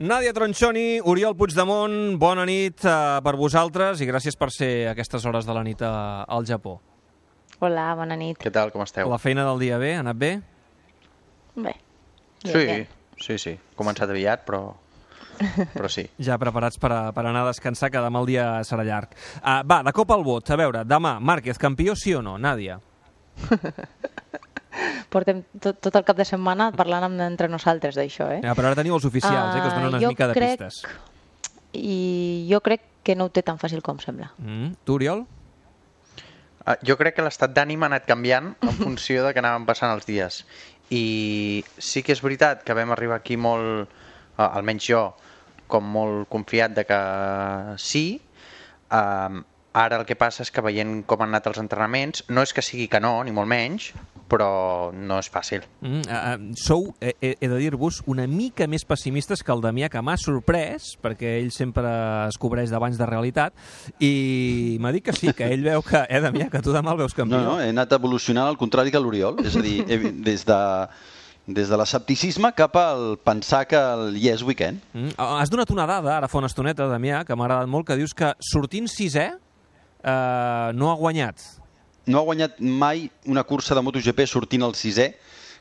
Nàdia Tronchoni, Oriol Puigdemont, bona nit uh, per vosaltres i gràcies per ser a aquestes hores de la nit uh, al Japó. Hola, bona nit. Què tal, com esteu? La feina del dia bé? Ha anat bé? Bé. Sí, Bé, sí, sí. Començat aviat, però... Però sí. Ja preparats per, a, per anar a descansar, que demà el dia serà llarg. Uh, va, de cop al vot. A veure, demà, Márquez, campió sí o no? Nàdia? Portem tot, tot el cap de setmana parlant amb, entre nosaltres d'això, eh? Ja, però ara teniu els oficials, eh, que us donen una jo mica de crec- pistes. I jo crec que no ho té tan fàcil com sembla. Mm. Tu, Oriol? Uh, jo crec que l'estat d'ànim ha anat canviant en funció de que anaven passant els dies. I sí que és veritat que vam arribar aquí molt, uh, almenys jo, com molt confiat de que sí. Uh, ara el que passa és que veient com han anat els entrenaments, no és que sigui que no, ni molt menys, però no és fàcil. Mm, uh, sou, he, he he de dir-vos, una mica més pessimistes que el Damià, que m'ha sorprès, perquè ell sempre es cobreix d'abans de realitat, i m'ha dit que sí, que ell veu que, eh, Damià, que tu demà el veus campió. No, no, he anat evolucionant al contrari que l'Oriol. És a dir, he, des de des de l'escepticisme cap al pensar que el Yes Weekend Mm, has donat una dada, ara fa una estoneta, Damià, que m'ha agradat molt, que dius que sortint sisè eh, no ha guanyat. no ha guanyat mai una cursa de MotoGP sortint al sisè,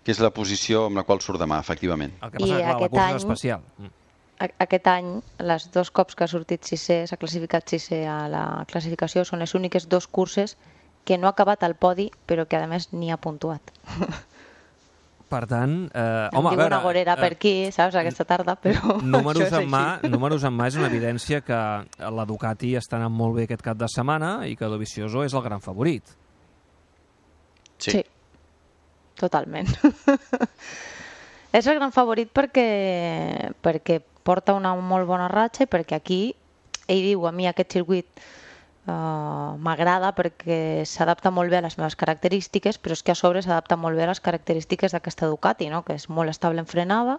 que és la posició amb la qual surt demà, efectivament. El que I passa que, la aquest cursa any- és especial. Mm. A- Aquest any, les dos cops que ha sortit sisè, s'ha classificat sisè a la classificació, són les úniques dos curses que no ha acabat al podi, però que a més ni ha puntuat. Per tant, eh, Em home, a veure... una gorera per eh, aquí, saps, aquesta tarda, però Números en, mà, així. números en mà és una evidència que la Ducati està anant molt bé aquest cap de setmana i que Dovizioso és el gran favorit. Sí. Sí, totalment. és el gran favorit perquè, perquè porta una molt bona ratxa i perquè aquí, ell diu, a mi aquest circuit uh, m'agrada perquè s'adapta molt bé a les meves característiques, però és que a sobre s'adapta molt bé a les característiques d'aquesta Ducati, no? que és molt estable en frenada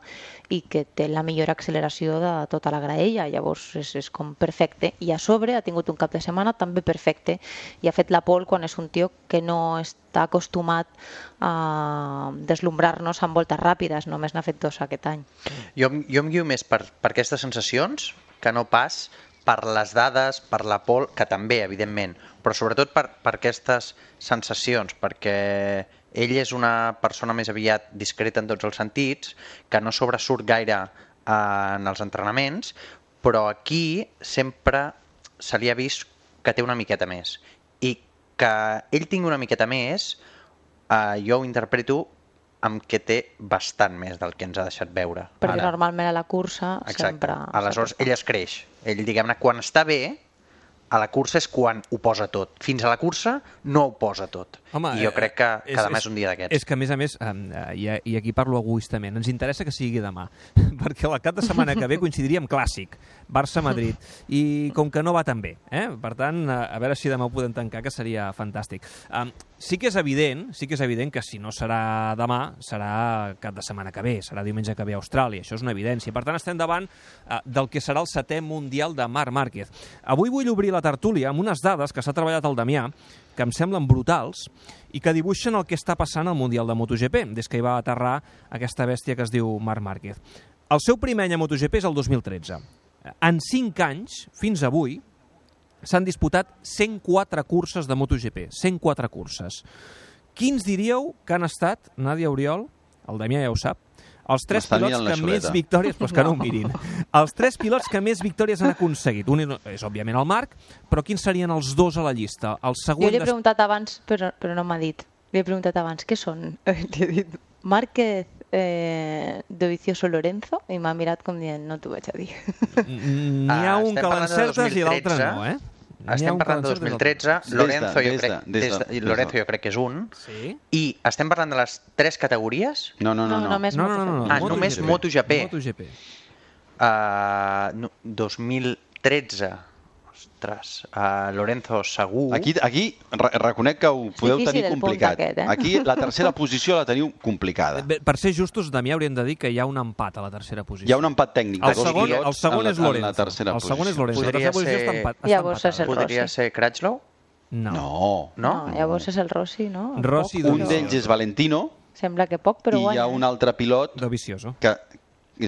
i que té la millor acceleració de tota la graella, llavors és, és com perfecte. I a sobre ha tingut un cap de setmana també perfecte i ha fet la pole quan és un tio que no està acostumat a deslumbrar-nos amb voltes ràpides, només n'ha fet dos aquest any. Jo, jo em guio més per, per aquestes sensacions que no pas per les dades, per la pol, que també, evidentment, però sobretot per, per aquestes sensacions, perquè ell és una persona més aviat discreta en tots els sentits, que no sobresurt gaire eh, en els entrenaments, però aquí sempre se li ha vist que té una miqueta més. I que ell tingui una miqueta més, eh, jo ho interpreto amb que té bastant més del que ens ha deixat veure. Perquè Ara. normalment a la cursa Exacte. sempre... Aleshores, ell es creix. Ell, diguem-ne, quan està bé, a la cursa és quan ho posa tot. Fins a la cursa no ho posa tot. Home, I jo eh, crec que, és- que demà és- és un dia d'aquests. És que, a més a més, eh, i, i aquí parlo egoistament, ens interessa que sigui demà, perquè el cap de setmana que ve coincidiria amb clàssic, Barça-Madrid, i com que no va tan bé, eh? per tant, eh, a veure si demà ho podem tancar, que seria fantàstic. Um, sí que és evident, sí que és evident que si no serà demà, serà cap de setmana que ve, serà diumenge que ve a Austràlia, això és una evidència. Per tant, estem davant eh, del que serà el setè Mundial de Marc Márquez. Avui vull obrir la tertúlia amb unes dades que s'ha treballat al Damià, que em semblen brutals i que dibuixen el que està passant al Mundial de MotoGP, des que hi va aterrar aquesta bèstia que es diu Marc Márquez. El seu primer any a MotoGP és el 2013. En 5 anys, fins avui, s'han disputat 104 curses de MotoGP. 104 curses. Quins diríeu que han estat, Nàdia Oriol, el Damià ja ho sap, els tres pilots que més victòries... Però que no. no ho mirin. Els tres pilots que més victòries han aconseguit. Un és, òbviament, el Marc, però quins serien els dos a la llista? El Jo següent... li he des- preguntat abans, però, però no m'ha dit. Li he preguntat abans, què són? Li he dit, Márquez eh, Dovizioso Lorenzo, i m'ha mirat com dient, no t'ho vaig a dir. N'hi ha Ah, un que de l'encertes i l'altre 2013. no, eh? Estem parlant de l'encertes i l'altre 2013, Lorenzo, Des de- jo des crec, de- des de- de, de- Lorenzo jo crec que és un, Sí? i estem parlant de les tres categories, No, no, no. No, no. només No, no, no, no. Ah, només MotoGP. MotoGP. uh, no, 2013, ostres, uh, Lorenzo segur, Aquí, aquí re reconec que ho podeu difícil tenir complicat. aquest, eh? Aquí la tercera posició la teniu complicada. Bé, Per ser justos, Damià, hauríem de dir que hi ha un empat a la tercera posició. Hi ha un empat tècnic. El segon, el segon la, és Lorenzo. En la tercera el segon és. Lorenzo. La Podria tercera posició ser- està, empat, està Llavors és el podria Rossi. ser Crutchlow, No. No. no? no llavors és el Rossi, no? Rossi Poc, Un d'ells és Valentino Sembla que poc, però i hi guanya. ha un altre pilot De vicioso. que,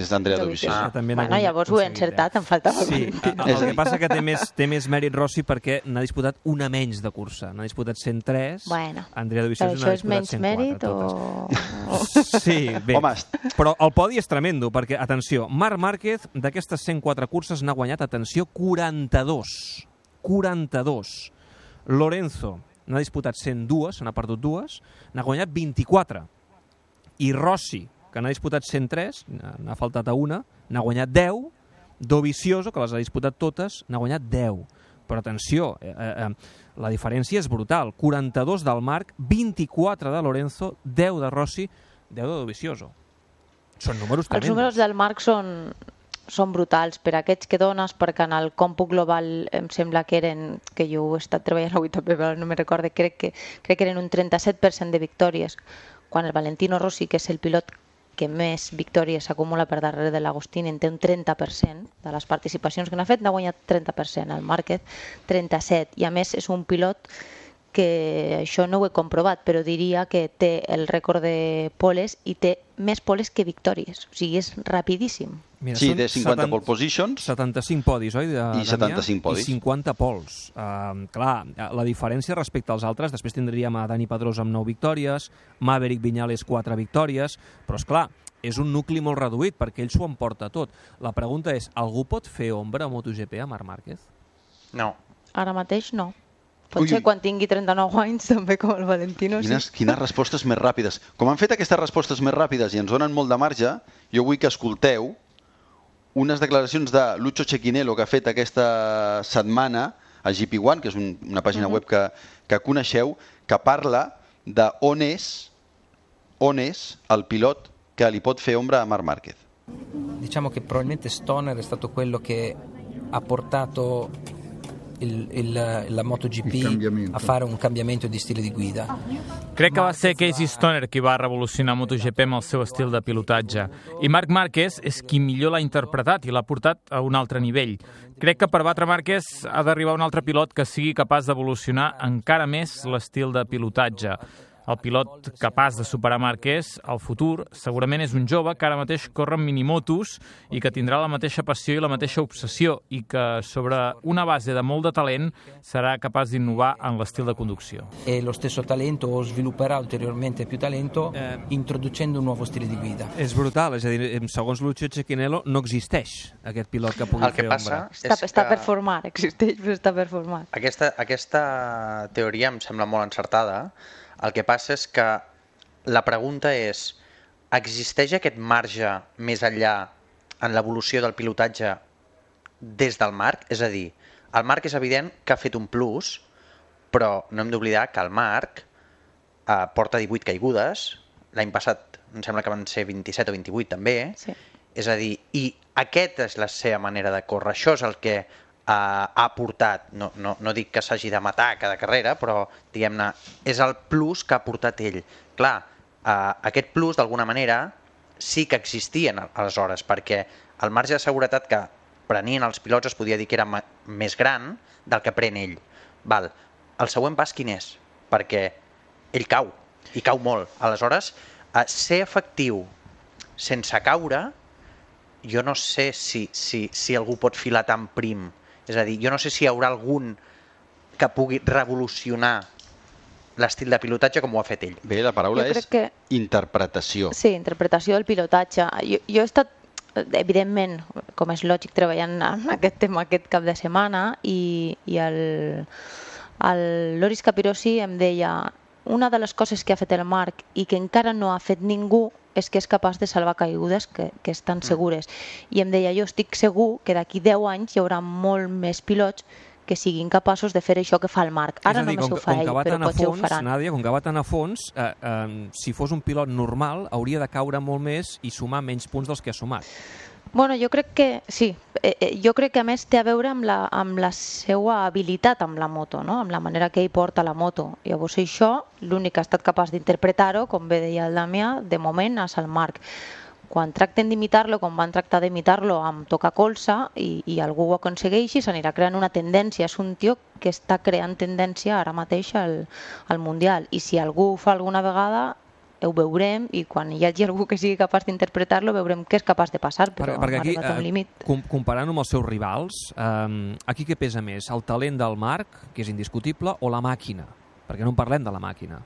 és Andrea Dovizioso. Que també bueno, llavors ho he seguit encertat, em faltava Sí, el, el que passa que té més, té més mèrit Rossi perquè n'ha disputat una menys de cursa. N'ha disputat 103, Bueno, Andrea Però Dovizioso això n'ha és disputat menys 104. mèrit totes. o... Sí, bé. Home, Però el podi és tremendo, perquè, atenció, Marc Márquez, d'aquestes 104 curses, n'ha guanyat, atenció, 42. 42. Lorenzo n'ha disputat 102, se n'ha perdut dues, n'ha guanyat 24. I Rossi, que n'ha disputat 103, n'ha- faltat a una, n'ha guanyat 10. Dovizioso, que les ha disputat totes, n'ha guanyat 10. Però atenció, eh, eh, la diferència és brutal. 42 del Marc, 24 de Lorenzo, 10 de Rossi, 10 de Dovizioso. Són números Els tremendos. números del Marc són, són brutals per aquests que dones, perquè en el còmput global em sembla que eren, que jo he estat treballant avui també, però no me recorde, crec que, crec que eren un 37% de victòries, quan el Valentino Rossi, que és el pilot que més victòries s'acumula per darrere de l'Agostini, en té un 30% de les participacions que n'ha fet, n'ha guanyat 30%, el Márquez 37%, i a més és un pilot que això no ho he comprovat, però diria que té el rècord de poles i té més poles que victòries. O sigui, és rapidíssim. Mira, sí, té 50 seten- pole positions. 75 podis, oi? De, I Damià? 75 podis. I 50 pols. Uh, clar, la diferència respecte als altres, després tindríem a Dani Pedrosa amb 9 victòries, Maverick Viñales 4 victòries, però és clar, és un nucli molt reduït perquè ell s'ho emporta tot. La pregunta és, algú pot fer ombra a MotoGP a Marc Márquez? No. Ara mateix no. Pot Ui, ser ui. quan tingui 39 anys, també com el Valentino. Quines, Sí. quines respostes més ràpides. Com han fet aquestes respostes més ràpides i ens donen molt de marge, jo vull que escolteu unes declaracions de Lucho Cequinello que ha fet aquesta setmana a GP1, que és un, una pàgina web que, que coneixeu, que parla de on és, on és el pilot que li pot fer ombra a Marc Márquez. Diciamo che probabilmente Stoner è stato quello che ha portato il- il- la MotoGP a fare un cambiamento di stile di guida. Crec que va ser Casey Stoner qui va revolucionar MotoGP amb el seu estil de pilotatge. I Marc Márquez és qui millor l'ha interpretat i l'ha portat a un altre nivell. Crec que per batre Márquez ha d'arribar un altre pilot que sigui capaç d'evolucionar encara més l'estil de pilotatge. El pilot capaç de superar Márquez al futur segurament és un jove que ara mateix corre en minimotos i que tindrà la mateixa passió i la mateixa obsessió i que sobre una base de molt de talent serà capaç d'innovar en l'estil de conducció. E lo stesso talento o svilupperà ulteriormente più talento Eh. introducendo un nuovo stile di guida. És brutal, és a dir, segons Lucio Cequinello no existeix aquest pilot que pugui El que fer passa ombra. Està, és està que per formar, existeix, però està per formar. aquesta, aquesta teoria em sembla molt encertada. El que passa és que la pregunta és existeix aquest marge més enllà en l'evolució del pilotatge des del Marc? És a dir, el Marc és evident que ha fet un plus, però no hem d'oblidar que el Marc eh, porta 18 caigudes, l'any passat em sembla que van ser 27 o 28 també, Sí. és a dir, i aquesta és la seva manera de córrer, això és el que ha portat, no, no, no dic que s'hagi de matar cada carrera, però diguem-ne, és el plus que ha portat ell. Clar, eh, aquest plus d'alguna manera sí que existien al- aleshores, perquè el marge de seguretat que prenien els pilots es podia dir que era més gran del que pren ell. Val. El següent pas quin és? Perquè ell cau, i cau molt. Aleshores, eh, ser efectiu sense caure, jo no sé si, si, si algú pot filar tan prim. És a dir, jo no sé si hi haurà algun que pugui revolucionar l'estil de pilotatge com ho ha fet ell. Bé, la paraula Jo és que- interpretació. Sí, interpretació del pilotatge. Jo, jo he estat, evidentment, com és lògic, treballant en aquest tema aquest cap de setmana i, i el, el Loris Capirossi em deia una de les coses que ha fet el Marc i que encara no ha fet ningú és que és capaç de salvar caigudes que, que estan segures. I em deia, jo estic segur que d'aquí 10 anys hi haurà molt més pilots que siguin capaços de fer això que fa el Marc. Ara és a dir, només com, ho fa ell, però potser ho fons, faran. Nàdia, com que va tan a fons, eh, eh, si fos un pilot normal, hauria de caure molt més i sumar menys punts dels que ha sumat. Bueno, jo crec que sí. Eh, eh, jo crec que a més té a veure amb la, amb la seva habilitat amb la moto, no? amb la manera que ell porta la moto. Llavors això, l'únic que ha estat capaç d'interpretar-ho, com bé deia el Damià, de moment és el Marc. Quan tracten d'imitar-lo, com van tractar d'imitar-lo amb tocar colza i, i algú ho aconsegueixi, s'anirà creant una tendència. És un tio que està creant tendència ara mateix al, al Mundial. I si algú ho fa alguna vegada, ho veurem i quan hi hagi algú que sigui capaç d'interpretar-lo veurem què és capaç de passar, però perquè, perquè ha aquí, arribat a un eh, límit. com, comparant amb els seus rivals, eh, aquí què pesa més? El talent del Marc, que és indiscutible, o la màquina? Perquè no en parlem de la màquina.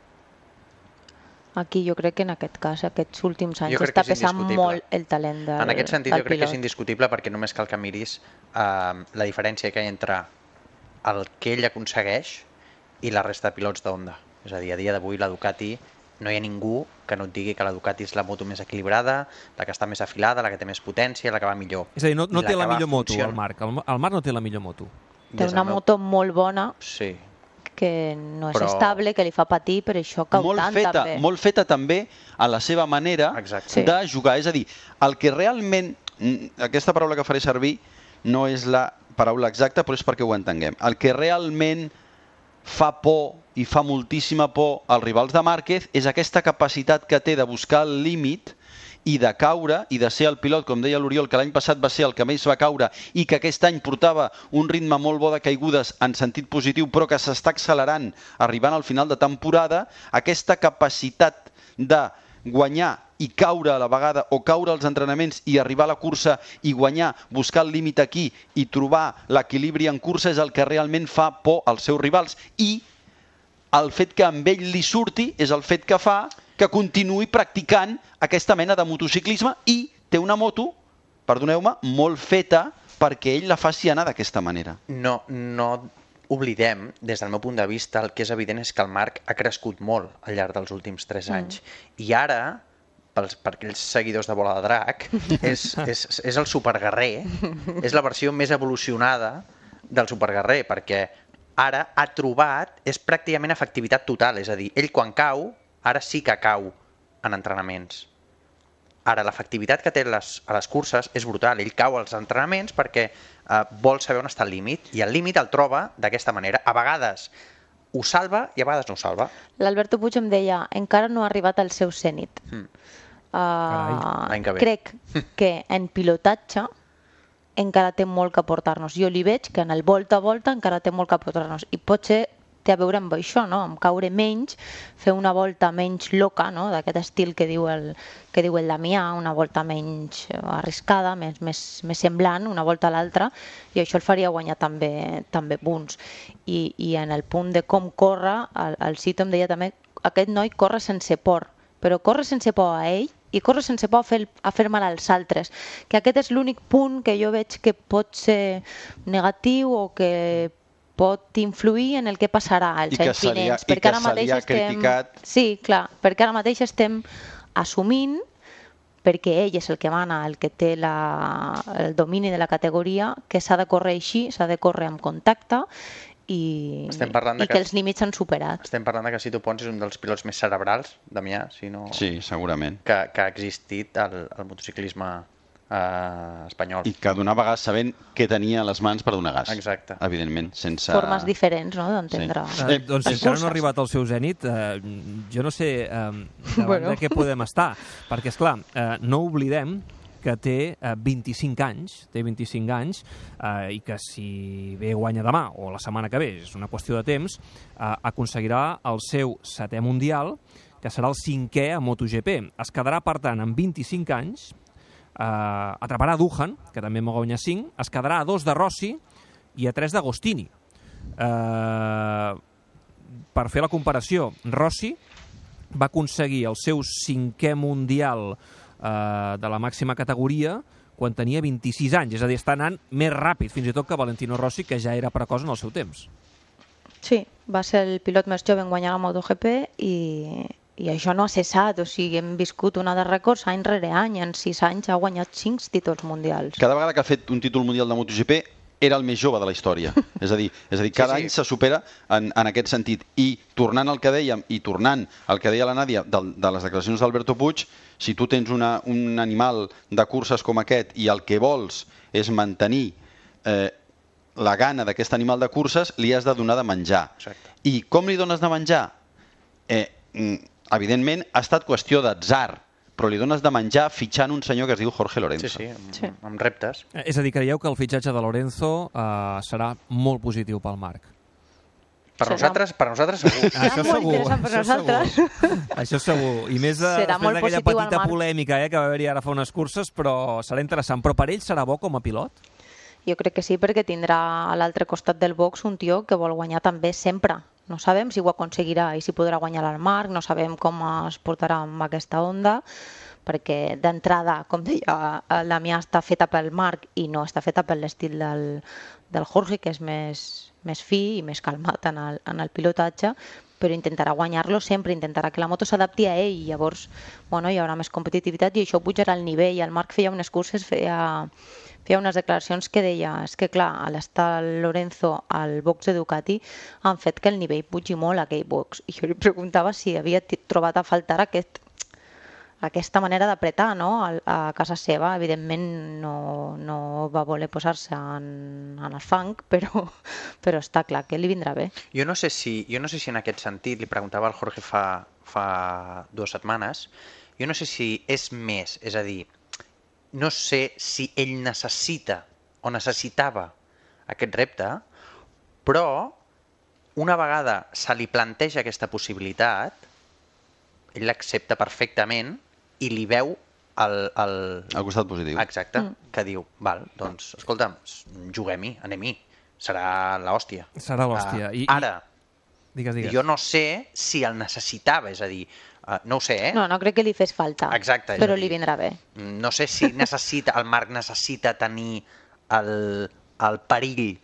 Aquí jo crec que en aquest cas, aquests últims anys, està pesant molt el talent del, En aquest sentit jo crec que és pilot. indiscutible perquè només cal que miris eh, la diferència que hi ha entre el que ell aconsegueix i la resta de pilots d'Honda. És a dir, a dia d'avui la Ducati no hi ha ningú que no et digui que la Ducati és la moto més equilibrada, la que està més afilada, la que té més potència, la que va millor. És a dir, no, no I té la millor moto, funciona. el Marc. El, el Marc no té la millor moto. Té una meu- moto molt bona Sí, que no és Però- estable, que li fa patir, per això cau molt tant feta, també. molt feta també a la seva manera Exacte. De jugar. És a dir, el que realment... mm, Aquesta paraula que faré servir no és la paraula exacta, però és perquè ho entenguem. El que realment fa por i fa moltíssima por als rivals de Márquez és aquesta capacitat que té de buscar el límit i de caure i de ser el pilot, com deia l'Oriol, que l'any passat va ser el que més va caure i que aquest any portava un ritme molt bo de caigudes en sentit positiu, però que s'està accelerant arribant al final de temporada, aquesta capacitat de guanyar i caure a la vegada o caure als entrenaments i arribar a la cursa i guanyar, buscar el límit aquí i trobar l'equilibri en cursa és el que realment fa por als seus rivals. I el fet que amb ell li surti és el fet que fa que continuï practicant aquesta mena de motociclisme i té una moto, perdoneu-me, molt feta perquè ell la faci anar d'aquesta manera. no, no oblidem, des del meu punt de vista, el que és evident és que el Marc ha crescut molt al llarg dels últims 3 anys. I ara, pels, per aquells seguidors de Bola de Drac, és, és, és el superguerrer, és la versió més evolucionada del superguerrer, perquè ara ha trobat, és pràcticament efectivitat total, és a dir, ell quan cau, ara sí que cau en entrenaments. Ara, l'efectivitat que té les, a les curses és brutal. Ell cau als entrenaments perquè eh, vol saber on està el límit i el límit el troba d'aquesta manera. A vegades ho salva i a vegades no ho salva. L'Alberto Puig em deia, encara no ha arribat al seu cènit. Mm. Uh, l'any que ve. crec que en pilotatge encara té molt que aportar-nos. Jo li veig que en el volta a volta encara té molt que aportar-nos. I potser té a veure amb això, no? amb caure menys, fer una volta menys loca, no? d'aquest estil que diu el, que diu el Damià, una volta menys arriscada, més, més, més semblant, una volta a l'altra, i això el faria guanyar també, també punts. I, I en el punt de com corre, el, el Cito em deia també, aquest noi corre sense por, però corre sense por a ell i corre sense por a fer, a fer mal als altres. Que aquest és l'únic punt que jo veig que pot ser negatiu o que pot influir en el que passarà als anys vinents. i perquè que ara mateix estem... criticat. Sí, clar, perquè ara mateix estem assumint perquè ell és el que mana, el que té la, el domini de la categoria, que s'ha de córrer així, s'ha de córrer amb contacte i, Estem parlant de i que... que- els límits s'han superat. Estem parlant de que Cito Pons és un dels pilots més cerebrals, Damià, si no... Sí, segurament. que, que ha existit al, al motociclisme eh, espanyol. I que donava gas sabent què tenia a les mans per donar gas. Exacte. Evidentment, sense... Formes diferents no, d'entendre. Sí. Eh, doncs si encara no ha arribat al seu zenit, eh, jo no sé eh, davant Bueno. de què podem estar, perquè, és clar, eh, no oblidem que té eh, 25 anys, té 25 anys, eh, i que si bé guanya demà o la setmana que ve, és una qüestió de temps, eh, aconseguirà el seu setè mundial, que serà el cinquè a MotoGP. Es quedarà, per tant, amb 25 anys, eh, atraparà Duhan, que també en va guanyar 5, es quedarà a dos de Rossi i a tres d'Agostini. Eh, per fer la comparació, Rossi va aconseguir el seu cinquè mundial eh, de la màxima categoria quan tenia 26 anys, és a dir, està anant més ràpid fins i tot que Valentino Rossi, que ja era precoç en el seu temps. Sí, va ser el pilot més jove en guanyar la MotoGP i, i això no ha cessat, o sigui, hem viscut una de rècords any rere any, en sis anys ha guanyat cinc títols mundials. Cada vegada que ha fet un títol mundial de MotoGP era el més jove de la història. és a dir, és a dir cada Sí, sí, any se supera en, en aquest sentit. I tornant al que dèiem, i tornant al que deia la Nàdia de, de les declaracions d'Alberto Puig, si tu tens una, un animal de curses com aquest i el que vols és mantenir eh, la gana d'aquest animal de curses, li has de donar de menjar. Exacte. I com li dones de menjar? Eh, mm, evidentment, ha estat qüestió d'atzar, però li dones de menjar fitxant un senyor que es diu Jorge Lorenzo. Sí, sí, amb, Sí. amb reptes. Eh, És a dir, creieu que el fitxatge de Lorenzo eh, serà molt positiu pel Marc? Per Serà- nosaltres, per nosaltres segur. Serà Això molt segur, interessant per això nosaltres. Segur. Això segur. I més de, Serà després d'aquella petita polèmica eh, que va haver-hi ara fa unes curses, però serà interessant. Però per ell serà bo com a pilot? Jo crec que sí, perquè tindrà a l'altre costat del box un tio que vol guanyar també sempre. No sabem si ho aconseguirà i si podrà guanyar al Marc, no sabem com es portarà amb aquesta onda, perquè d'entrada, com deia, el Damià està feta pel Marc i no està feta per l'estil del, del Jorge, que és més, més fi i més calmat en el, en el pilotatge, però intentarà guanyar-lo sempre, intentarà que la moto s'adapti a ell, i llavors bueno, hi haurà més competitivitat i això pujarà el nivell. El Marc feia unes curses, feia, feia unes declaracions que deia és que clar, a l'estar Lorenzo al box de Ducati han fet que el nivell pugi molt a aquell box. I jo li preguntava si havia trobat a faltar aquest, aquesta manera d'apretar no? Al- a casa seva. Evidentment no, no va voler posar-se en, en el fang, però, però està clar que li vindrà bé. Jo no sé si, jo no sé si en aquest sentit, li preguntava al Jorge fa, fa dues setmanes, jo no sé si és més, és a dir, no sé si ell necessita o necessitava aquest repte, però una vegada se li planteja aquesta possibilitat, ell l'accepta perfectament i li veu el, el, Al costat positiu. Exacte, mm. que diu, val, doncs, escolta'm, juguem-hi, anem-hi, serà l'hòstia. Serà l'hòstia. Ah, I- i- Ara, Digues, digues. jo no sé si el necessitava, és a dir, uh, no ho sé, eh? No, no crec que li fes falta, Exacte, però dir- li vindrà bé. No sé si necessita, el Marc necessita tenir el, el perill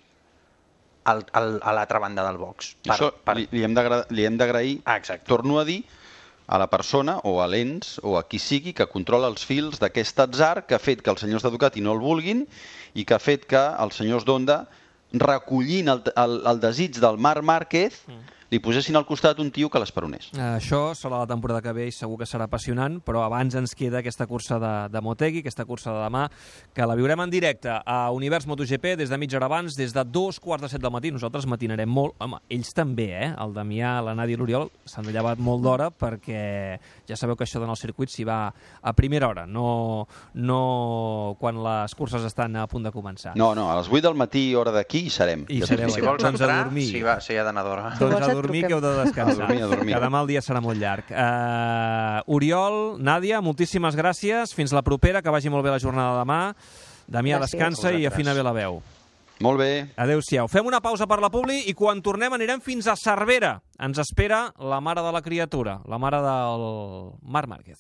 al, al, a l'altra banda del box. Això li, li li hem d'agrair, Ah, exacte. torno a dir, a la persona o a l'ens o a qui sigui que controla els fils d'aquest atzar que ha fet que els senyors de Ducati no el vulguin i que ha fet que els senyors d'Honda recollint el, el, el desig del Marc Márquez li posessin al costat un tio que l'esperonés. Això serà la temporada que ve i segur que serà apassionant, però abans ens queda aquesta cursa de, de Motegi, aquesta cursa de demà, que la viurem en directe a Univers MotoGP des de mitja hora abans, des de dos quarts de set del matí. Nosaltres matinarem molt. Home, ells també, eh? El Damià, la Nàdia i l'Oriol s'han llevat molt d'hora perquè ja sabeu que això d'anar al circuit s'hi va a primera hora, no, no quan les curses estan a punt de començar. No, no, a les 8 del matí, hora d'aquí, hi serem. I sereu. Si vols a entrar, dormir. sí, va, sí, ha d'anar d'hora. Doncs vols a et dormir, que heu de descansar. A dormir, a dormir. Que demà el dia serà molt llarg. Uh, Oriol, Nàdia, moltíssimes gràcies. Fins la propera, que vagi molt bé la jornada de demà. Damià, Gràcies. descansa i afina bé la veu. Molt bé. Adéu-siau. Fem una pausa per la Publi i quan tornem anirem fins a Cervera. Ens espera la mare de la criatura, la mare del Marc Márquez.